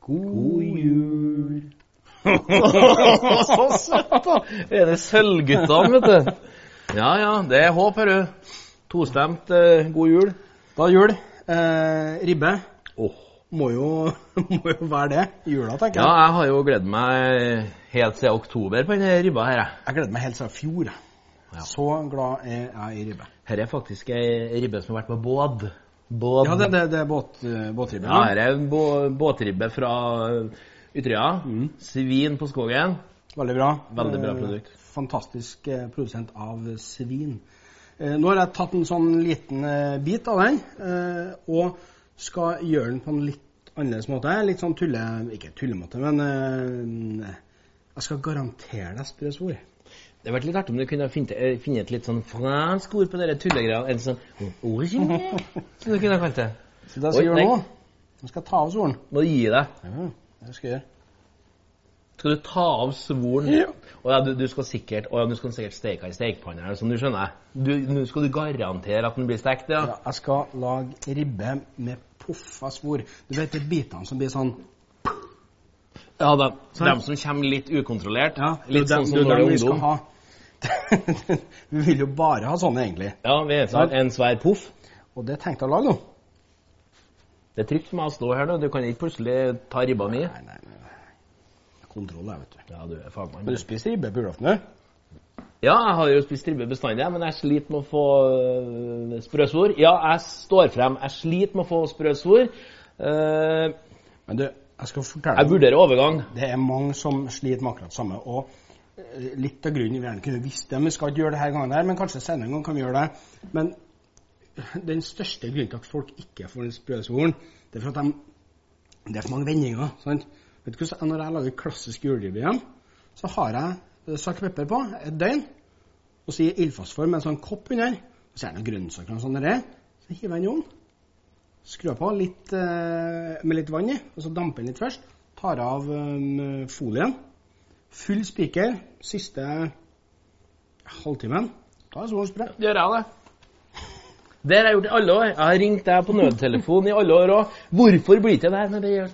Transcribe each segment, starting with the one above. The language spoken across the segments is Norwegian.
God jul. Så søtt, da! Er det Sølvguttene, vet du? Ja ja, det er håp, hører du. Tostemt eh, god jul. Da er jul. Eh, ribbe Oh. må jo, må jo være det jula, tenker jeg. Ja, jeg. har jo gledet meg helt siden oktober på denne ribba her. jeg. Jeg gleder meg helt siden fjor. Ja. Så glad er jeg i ribbe. Her er faktisk ei ribbe som har vært på båt. Båt. Ja, det, det, det er båt, eh, båtribbe. Ja, her er bå båtribbe fra Ytterøya. Svin på skogen. Veldig bra. Veldig bra produkt. Fantastisk eh, produsent av svin. Eh, Nå har jeg tatt en sånn liten eh, bit av den, eh, og skal gjøre den på en litt annerledes måte. Litt sånn tulle... Ikke tullemåte, men eh, jeg skal garantere deg sprø. Det hadde vært litt artig om du kunne finne, et litt sånn fransk ord på dere tullegreiene. En sånn origine, som du kunne kalt det. Så det skal jeg gjøre nå. Nå skal jeg ta av svoren. Må du gi deg. Ja, det skal jeg gjøre. Skal du ta av svoren? Ja. Og ja, du, du skal sikkert og ja, du skal sikkert steke i stekepanna, som du skjønner. Du, nå skal du garantere at den blir stekt, ja? Ja, jeg skal lage ribbe med poffa svor. Du vet de bitene som blir sånn Ja, de, Sant. dem som kommer litt ukontrollert. Ja, litt sånn som når du er vi ungdom. ha. vi vil jo bare ha sånne, egentlig. Ja, vi er sånn, en svær poff. Og det tenkte jeg å lage nå. Det er trygt for meg å stå her nå. Du kan ikke plutselig ta ribba mi. Nei, nei, nei. Kontroll, jeg, vet du. Ja, du er fagmann. Men du spiser ribbe på julaften, du? Ja, jeg har jo spist ribbe bestandig, men jeg sliter med å få sprø sprøsvor. Ja, jeg står frem. Jeg sliter med å få sprøsvor. Uh, Men du, jeg skal fortelle jeg vurderer overgang. Det er mange som sliter med akkurat samme. Og eh, litt av grunnen vi gjerne kunne visst det, men vi skal ikke gjøre det her gangen her, men kanskje senere en gang kan vi gjøre det. Men den største grunnen til at folk ikke får den sprøsvoren, det er for at de Det er for mange vendinger. sant? Vet du hvordan, Når jeg lager klassisk igjen, så har jeg eh, salt og pepper på et døgn, og så i ildfastform med en sånn kopp under, og så er det noen grønnsaker og sånn så hiver jeg den i ovnen. Skrur på litt, eh, med litt vann i, og så damper den litt først. Tar av eh, folien. Full spiker siste halvtimen. Da er solen sprø. Gjør jeg det? Det har jeg gjort i alle år. Jeg har ringt deg på nødtelefon i alle år òg. Hvorfor blir det der? Men det gjør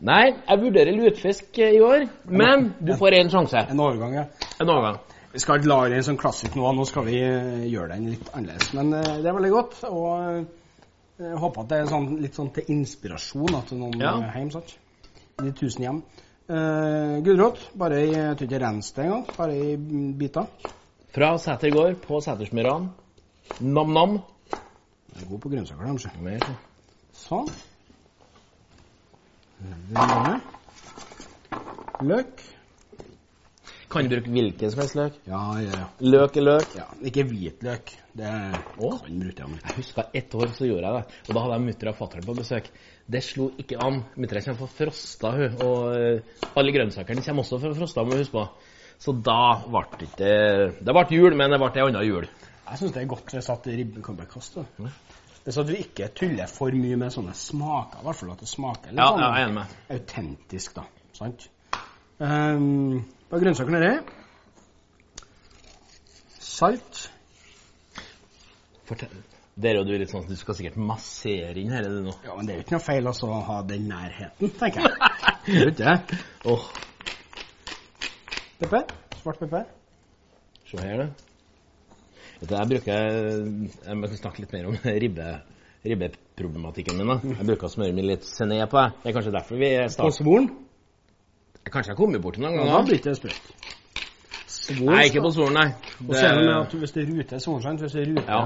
Nei, jeg vurderer lutefisk i år, men du får én sjanse. En overgang, ja. En overgang. Vi skal ikke lage en sånn klassisk nå. Nå skal vi eh, gjøre den litt annerledes. Men eh, det er veldig godt. Og eh, jeg håper at det er sånn, litt sånn til inspirasjon til noen Ja. eh, hjem. sant? De tusen hjem. Uh, Gulrot. Bare i Jeg tror ikke det engang. Bare i mm, biter. Fra Sæter gård på Sætersmyran. Nam-nam. Jeg er god på grønnsaker, kanskje. Mer. Sånn. Løk. Kan du bruke hvilken som helst løk? Ja, ja, ja. Løk er løk. ja. Ikke hvitløk. Det kan bruke jeg. Jeg husker ett år så gjorde jeg det. Og da hadde jeg mutter og fatter'n på besøk. Det slo ikke an. Muttera kommer fra Frosta, hun. Og eh, alle grønnsakene kommer også fra Frosta, må du huske på. Så da ble det ikke Det ble jul, men det ble ei anna jul. Jeg syns det er godt hvis at ribben kan bli kastet. Hvis at du ikke tuller for mye med sånne smaker, i hvert fall at det smaker litt Ja, sånn ja, jeg er enig med. autentisk, da. Sant? Um, hva er grønnsaker nedi? Salt. Fortell. Der og jo er litt sånn at du skal sikkert massere inn her, er det nå? Ja, men det er jo ikke noe feil altså, å ha den nærheten, tenker jeg. Det er jo ikke det. Åh, Pepper. Svart pepper. se her, du. Vet du, jeg bruker Jeg må snakke litt mer om ribbe, ribbeproblematikken min. da. Jeg bruker å smøre meg litt på. jeg. Det er kanskje derfor vi starter. På svoren. Kanskje jeg har kommet borti noen Ja, da ganger? blir det sprøtt. Nei, ikke på svoren, nei. Og så er det med at hvis det ruter svoren? Hvis, det ruter Ja.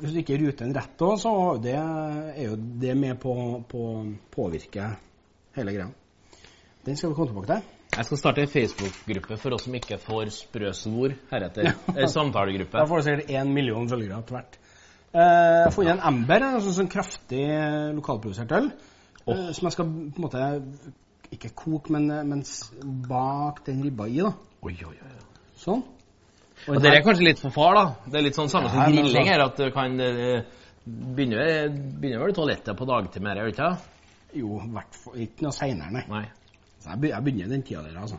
hvis du ikke ruter den rett da, så det er jo det med på å påvirke hele greia. Den skal vi komme tilbake til. Jeg skal starte en Facebook-gruppe for oss som ikke får sprøsvor heretter. Ja. samtalegruppe. Da får du sikkert én million følgere etter hvert. Eh, Jeg har funnet en Amber, en sånn, sånn kraftig eh, lokalprodusert øl. oh. Som jeg skal på en måte ikke koke, men, men bak den ribba i. da. Oi, oi, oi. Sånn. Og Og det er kanskje litt for far, da. Det er litt sånn samme som men grilling altså- her, at du kan begynne, begynne vel toalettet på dagtid med det, ikke? Jo, hvert fall ikke noe seinere, nei. Nei. Så jeg, jeg begynner den tida der, altså.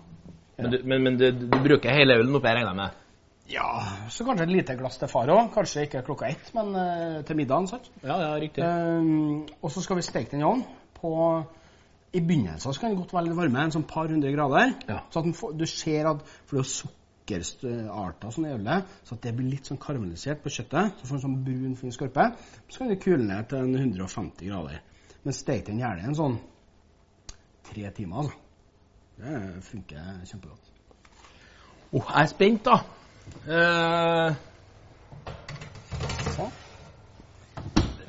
Men, du, men, men du, du bruker hele ølen oppi, jeg regner med? Ja, så kanskje et lite glass til far òg. Kanskje ikke klokka ett, men uh, til middagen. sant? Ja, ja, riktig. Um, og så skal vi steke den i ovnen. I begynnelsen så kan den godt være litt varme, en sånn par hundre grader. Ja. Så at får, du ser at For det er sukkerarter sånn i ølet, så at det blir litt sånn karamellisert på kjøttet. Så får du en sånn brun, fin skorpe. Så kan du kule ned til 150 grader. Men stek den gjerne i en sånn tre timer, altså. Det funker kjempegodt. Oh, jeg er spent, da. Uh,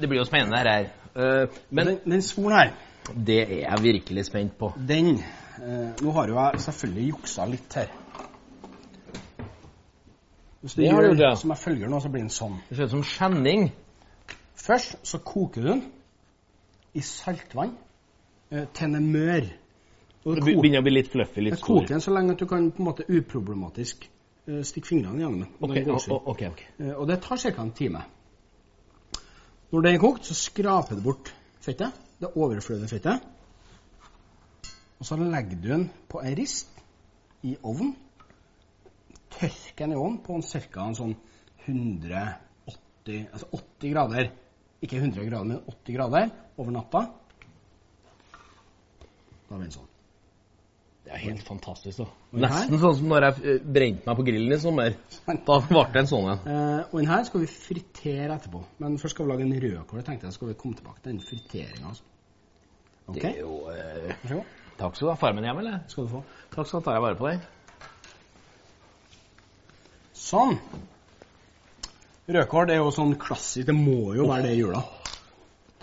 det blir jo spennende, dette her. Uh, men den, den skolen her det er jeg virkelig spent på. Den uh, Nå har jo jeg selvfølgelig juksa litt her. Hvis du Det gjør det. som jeg følger nå, så blir den sånn. Det ser ut som skjenning. Først så koker du den i saltvann til den er mør. Det begynner å bli litt fluffy, litt stor. koker den så lenge at du kan på en måte uproblematisk eh, stikke fingrene gjennom den. Ok, Den okay. o- ok, ok. Eh, Og det tar ca. en time. Når det er kokt, så skraper du bort fettet. Det overflødige fettet. Og så legger du den på en rist i ovnen. Tørker den i ovnen på en ca. sånn 180 Altså 80 grader. Ikke 100 grader, men 80 grader over natta. Da blir den sånn. Det er helt fantastisk, da. Nesten sånn som når jeg eh, brente meg på grillen i sommer. Da ble det en sånn en. Uh, og den her skal vi fritere etterpå. Men først skal vi lage en rødkål. Tenkte jeg skal vi komme tilbake til den friteringa. Altså. Ok, Det er jo god. Takk skal du ha. Farmen hjem, eller? Skal du få. Takk skal du ta jeg vare på deg. Sånn. Rødkål er jo sånn klassisk. Det må jo være det i jula.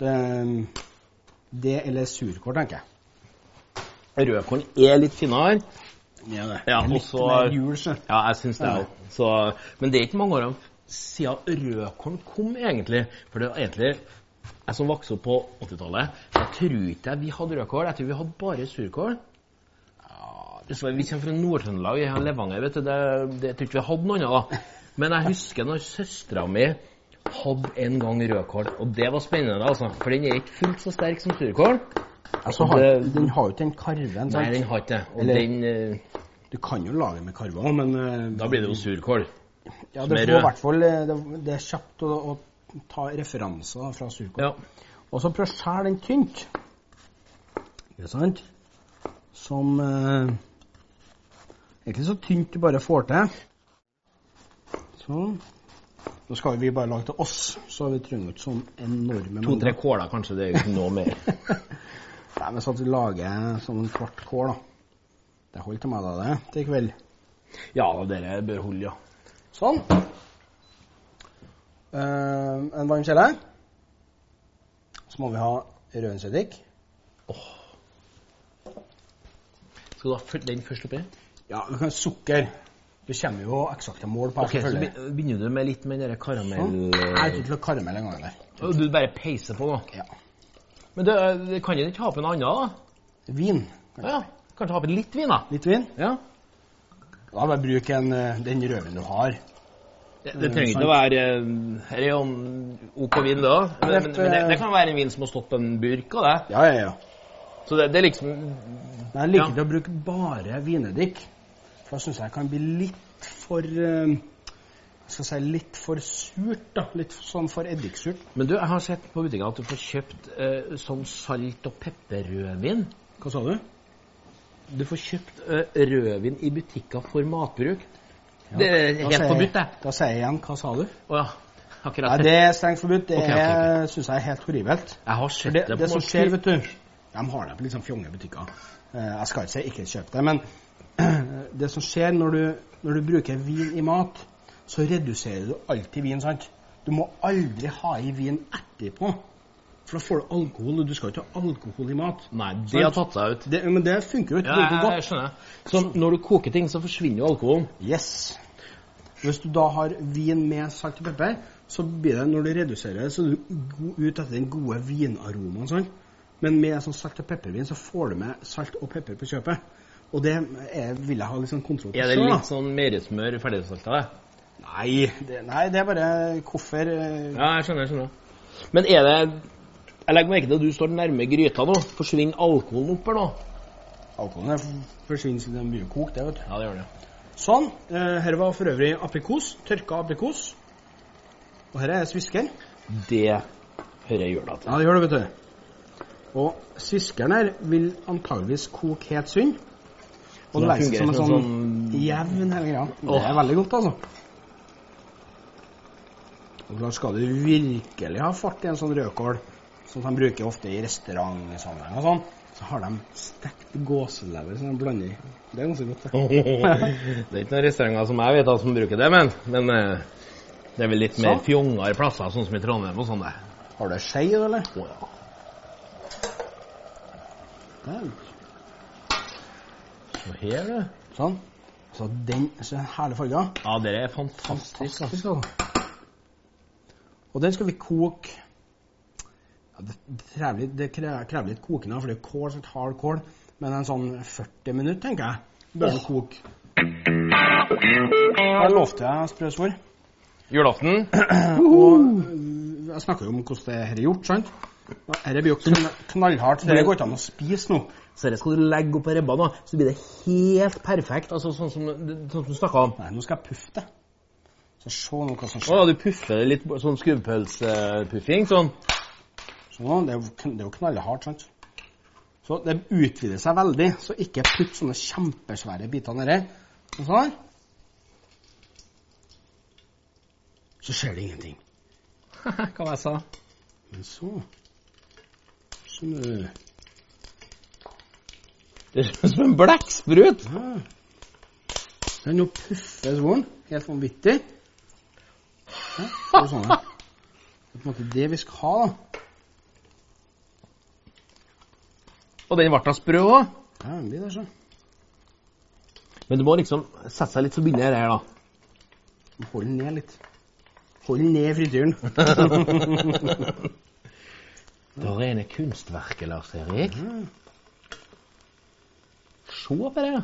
Det, det eller surkål, tenker jeg. Rødkålen er litt finere. Ja, det. Ja, litt og mer jul, så. Ja, jeg syns det Ja. òg. Men det er ikke mange år siden rødkorn kom, egentlig. For det var egentlig Jeg som vokste opp på 80-tallet, jeg tror ikke jeg vi hadde rødkål. Jeg tror vi hadde bare surkål. Dessverre, Vi kommer fra Nord-Trøndelag, jeg har Levanger, vet du. Det, det, jeg tror ikke vi hadde noe annet. da. Men jeg husker når søstera mi hadde en gang rødkål, og det var spennende, altså. For den er ikke fullt så sterk som surkål. Altså, har, det- den har jo ikke den karven. Nei, Sant? den har ikke det. Og Eller- den uh, Du kan jo lage med karve òg, men uh, Da blir det jo surkål. ja, det, får hvert fall, eh, det, det er kjapt å, å ta referanser fra surkål. Ja. Og så prøv å skjære den tynt. Ikke sant? Som uh, Egentlig så tynt du bare får til. Sånn. Nå skal vi bare lage til oss, så vi trenger ikke sånn enorme To-tre kåler, kanskje. Det er jo ikke noe mer. Nei, Hvis så at vi lager sånn en kvart kål, da. Det holder til meg, da, det, til i kveld. Ja, dere bør holde, ja. Sånn. Eh, en varm kjele. Så må vi ha rødvinseddik. Skal du ha den først oppi? Ja, vi kan ha sukker. Det kommer jo eksakte mål på okay, Ok, så begynner du med litt med den karamell... Sånn. Jeg er ikke til å karamell en gang der. Og Du bare peiser på nå. Ja. Men det, det kan jo ikke ha på noe annet, da? Vin. Ja, Kanskje ha på litt vin, da? Litt vin. Ja. Da bare bruk en, eh, den rødvinen du har. Det, det trenger ikke å være eh, Her er jo en OK vin, da. Men, men, men det, det kan være en vin som har stått på en burk av det. Ja, ja, ja. Så det, det er liksom Men jeg liker Ja. å bruke bare vineddik. For da syns jeg kan bli litt for jeg skal si litt for surt, da. Litt sånn for eddiksurt. Men du, jeg har sett på butikken at du får kjøpt eh, sånn salt- og pepperrødvin. Hva sa du? Du får kjøpt eh, rødvin i butikker for matbruk. Det er Da helt forbudt, det. Da sier jeg igjen hva sa du? Å ja. Akkurat. Nei, det er strengt forbudt. Det okay, okay. ok. syns jeg er helt horribelt. Jeg har sett det, det, det som skjer, vet du De har det på litt sånn fjonge butikker. Eh, jeg skal ikke si ikke kjøp det, men det som skjer når du, når du bruker vin i mat, så reduserer du alltid vin, sant? Du må aldri ha i vin etterpå. For da får du alkohol, og du skal ikke ha alkohol i mat. Nei, det har tatt seg ut. Det, men det funker jo ikke. Ja, det jeg, skjønner. Så når du koker ting, så forsvinner jo alkoholen. Yes. Hvis du da har vin med salt og pepper, så blir det, når du reduserer det, så er du ute etter den gode vinaromaen. Sånn. Men med sånn salt- og peppervin så får du med salt og pepper på kjøpet. Og det er, vil jeg ha litt sånn kontroll på Er det litt sånn meierismør ferdigsalta? Nei, det, nei, det er bare hvorfor eh, Ja, jeg skjønner. jeg skjønner. Men er det Jeg legger merke til at du står nærme gryta nå. Forsvinner alkoholen opp her nå? Alkoholen er forsvinner siden den begynner å koke, det, vet du. Ja, det gjør det. Sånn. Eh, her var for øvrig aprikos. Tørka aprikos. Og her er svisker. Det hører jeg gjør da til. Ja, det gjør det, vet du. Og sviskeren her vil antageligvis koke helt sunn. Og det legger seg som en sånn, sånn jevn hele greia. Det er veldig godt, altså. Og da skal du virkelig ha fart i en sånn rødkål, som de bruker ofte i restaurantsammenheng og sånn, så har de stekt gåselever som de blander i. Det er ganske godt, det. det er ikke noen restauranter som jeg vet av som bruker det, men, men eh, det er vel litt mer Sånn. fjongere plasser, sånn som i Trondheim og sånn. Har du skje, eller? Å, ja. Der. Så her, du. Sånn. Så den så herlige farge. Ja, det er fantastisk. altså. Fantastisk, altså. Og den skal vi koke ja, det, krever litt, det krever, krever litt koking, for det er kål, så hard kål. Men en sånn 40 minutter, tenker jeg, bør det koke. Jeg lovte jeg sprø svor. Julaften. Og jeg snakker jo om hvordan det her er gjort, sant? Dette blir jo knall, knallhardt. Det går ikke an å spise nå. Så dette skal du legge opp på ribba nå, så blir det helt perfekt. Altså sånn som, sånn som du snakka om. Nei, nå skal jeg puffe det. Så se nå hva som skjer. Å, du puffer litt sånn skrubbpølsepuffing, sånn. Sånn, det er jo, det er jo knallhardt, sant? Så det utvider seg veldig, så ikke putt sånne kjempesvære biter nedi. Sånn sånn. Så skjer det ingenting. Hva var jeg sa? Men så Sånn Det ser ut som en blekksprut. ja. Den nå puffer svoren helt vanvittig. Ja, så er det sånn. Det er på en måte det vi skal ha, da. Og den ble da sprø òg. Ja, det blir det, så. Men du må liksom sette seg litt så det her, da. Hold den ned litt. Hold den ned i frityren. Det rene kunstverket, Lars Erik. Se på det.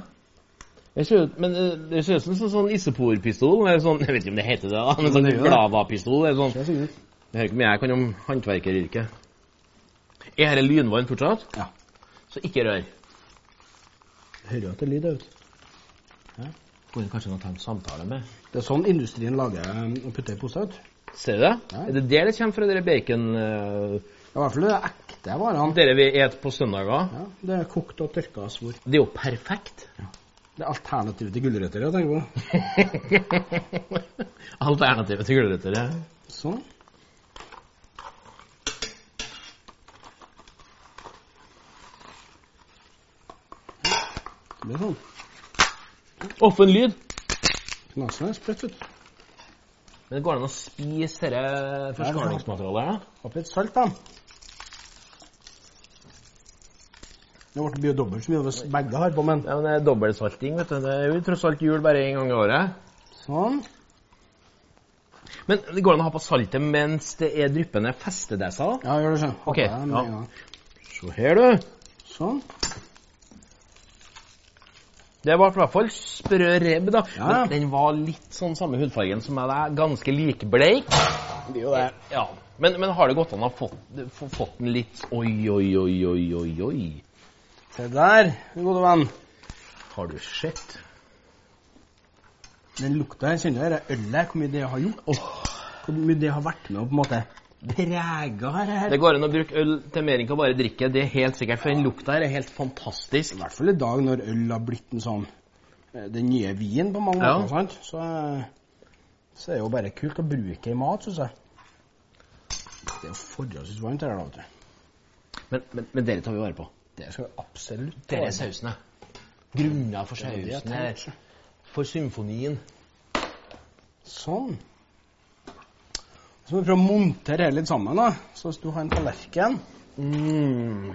Det ser men eh, det ser ut som en sånn isoporpistol. Sånn, jeg vet ikke om det heter det, da. Men sånn glavapistol. Sånn. Ut. Det hører ikke mye jeg kan om håndverkeryrket. Er dette lynvann fortsatt? Ja. Så ikke rør. Hører jo at det er lyd, Ja. Går det kanskje an å ta en samtale med? Det er sånn industrien lager um, og putter i poser. Ser du det? Ja. Er det der det kommer fra, dere bacon... eh, I hvert fall det er ekte varene. dere vi et på søndager? Ja, det er kokt og tørka svor. Det er jo perfekt. Det er alternativet til gulrøtter, jeg tenker på. Alternativet til gulrøtter. ja. Sånn. Det blir sånn. Offen lyd! Knasen er sprøtt, vet. Men det går an å spise dette forskalingsmaterialet? Oppi litt salt, da. Det ble mye dobbelt så mye hvis begge har på, men Ja, men det er dobbeltsalting, vet du. Det er jo tross alt jul bare én gang i året. sånn. Men det går an å ha på saltet mens det er dryppende festedesser? Ja, gjør det sånn. Ok, ja. Se her, du. Sånn. Det var i hvert fall sprø rebb, da. Ja. Men den var litt sånn samme hudfargen som meg. Ganske likbleik. Det er jo det. Ja. Men, men har det gått an å ha fått, fått den litt Oi, oi, oi, oi, oi, oi. Se der, min gode venn. Har du sett? Den lukta her, kjenner du det ølet, hvor mye det har gjort? Hvor mye det har vært med å på en måte prega her. Det går an å bruke øl til mer enn å bare drikke. Det er helt sikkert, for den lukta her er helt fantastisk. I hvert fall i dag når øl har blitt en sånn eh, Den nye vinen på mange Ja. måter, sant? Så, eh, så er det jo bare kult å bruke i mat, syns jeg. Det er jo forholdsvis varmt her, da, vet du. Men, men, men dere tar vi vare på. Det skal vi absolutt Det er sausene. Grunner for sausene. For symfonien. Sånn. Så må vi prøve å montere her litt sammen, da. Så hvis du har en tallerken Mm.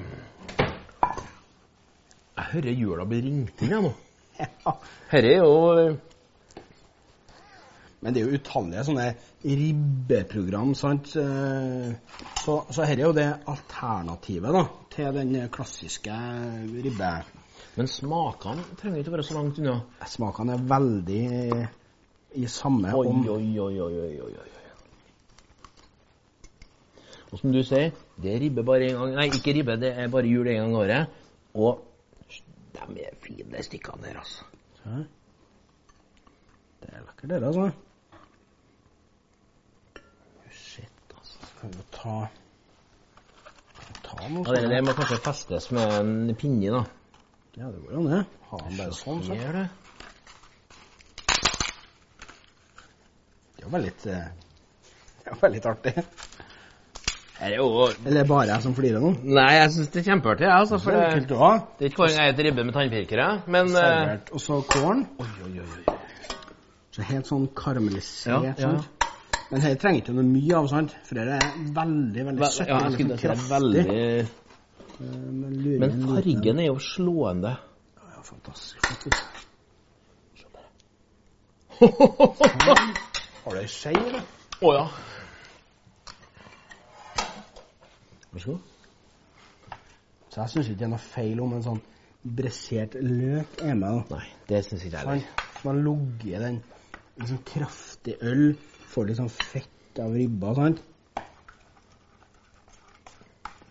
Jeg hører jula blir ringt inn, jeg nå. ja. Herre er jo Men det er jo utallige sånne ribbeprogram, sant. Eh, Så, så her er jo det alternativet da, til den klassiske ribbe... Men smakene trenger ikke å være så langt unna. Smakene er veldig i samme Oi, om oi, oi, oi, oi, oi. Og som du sier, det er ribbe bare en gang Nei, ikke ribbe, det er bare jul en gang i året. Og de er fine, de stykkene der, altså. Det er lekkert, det, der, altså. Kan vi ta Ta noe Ja, det det må kanskje festes med en pinne, da. Ja, det går an, det. Ha den bare sånn. Så. Gjør det. Det var litt eh, Det var litt artig. Er er jo Eller er bare jeg som flirer nå? Nei, jeg syns det er kjempeartig, Ja, altså. For Det er det, kult å ha. det er ikke hver gang jeg spiser ribbe med tannpirkere, men eh, Servert. Og så kålen. Oi, oi, oi. Så helt sånn karamellisert. Ja, ja. sant? Men her trenger ikke noe mye av, sant? For det er veldig, veldig Vel, søtt. Ja, jeg skulle sånn si det er kraftig. veldig Eh, Men, Men fargen er jo slående. Ja, fantastisk. flott. Har du ei skje, eller? Å ja. Vær så god. Så jeg syns ikke det er noe feil om en sånn bressert løk er med. Nei, det syns ikke jeg heller. Sant? Man logger i den liksom kraftig øl, får litt sånn fett av ribba, sant?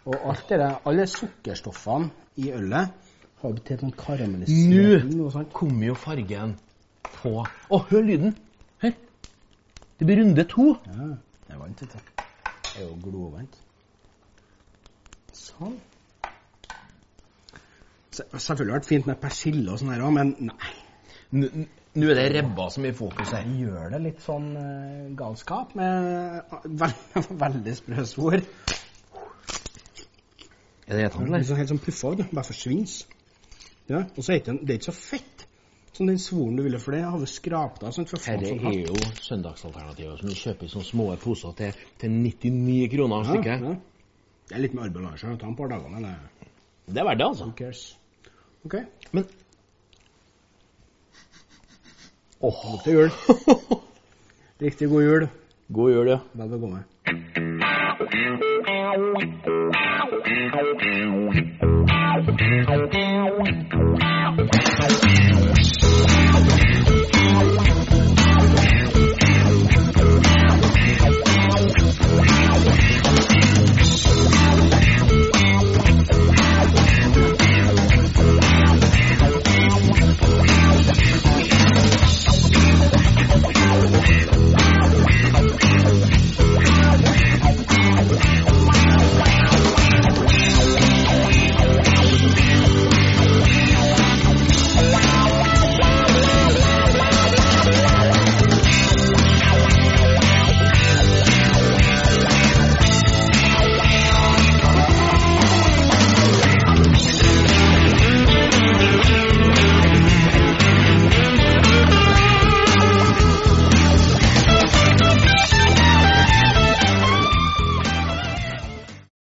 Og alt det der, alle sukkerstoffene i ølet har blitt til sånn karamellisering og kom jo fargen på Å, hør lyden! Hør. Det blir runde to. Ja, det er varmt, vet du. Det er jo glovarmt. Sånn. Se- Selvfølgelig hadde det vært fint med persille og sånn her òg, men nei. Nå er det rebba som er i fokus her. Vi gjør det litt sånn uh, galskap med uh, veld, veldig sprø svor. Er det Litt eller? sånn helt sånn puffa, det bare forsvinner. Ja, og så er det, det er ikke så fett som den svoren du ville, for det har vi skrapt av. sånn, Dette sånn er jo søndagsalternativet som du kjøper i sånne små poser til, til 99 kroner ja, stykket. ja. Det er litt med arbeidslasje, ta en par dager, men eh, Det er verdt det, altså. who cares? OK, Men Åh, til jul. Riktig god jul. god jul, ja. Vel bekomme. Thank you.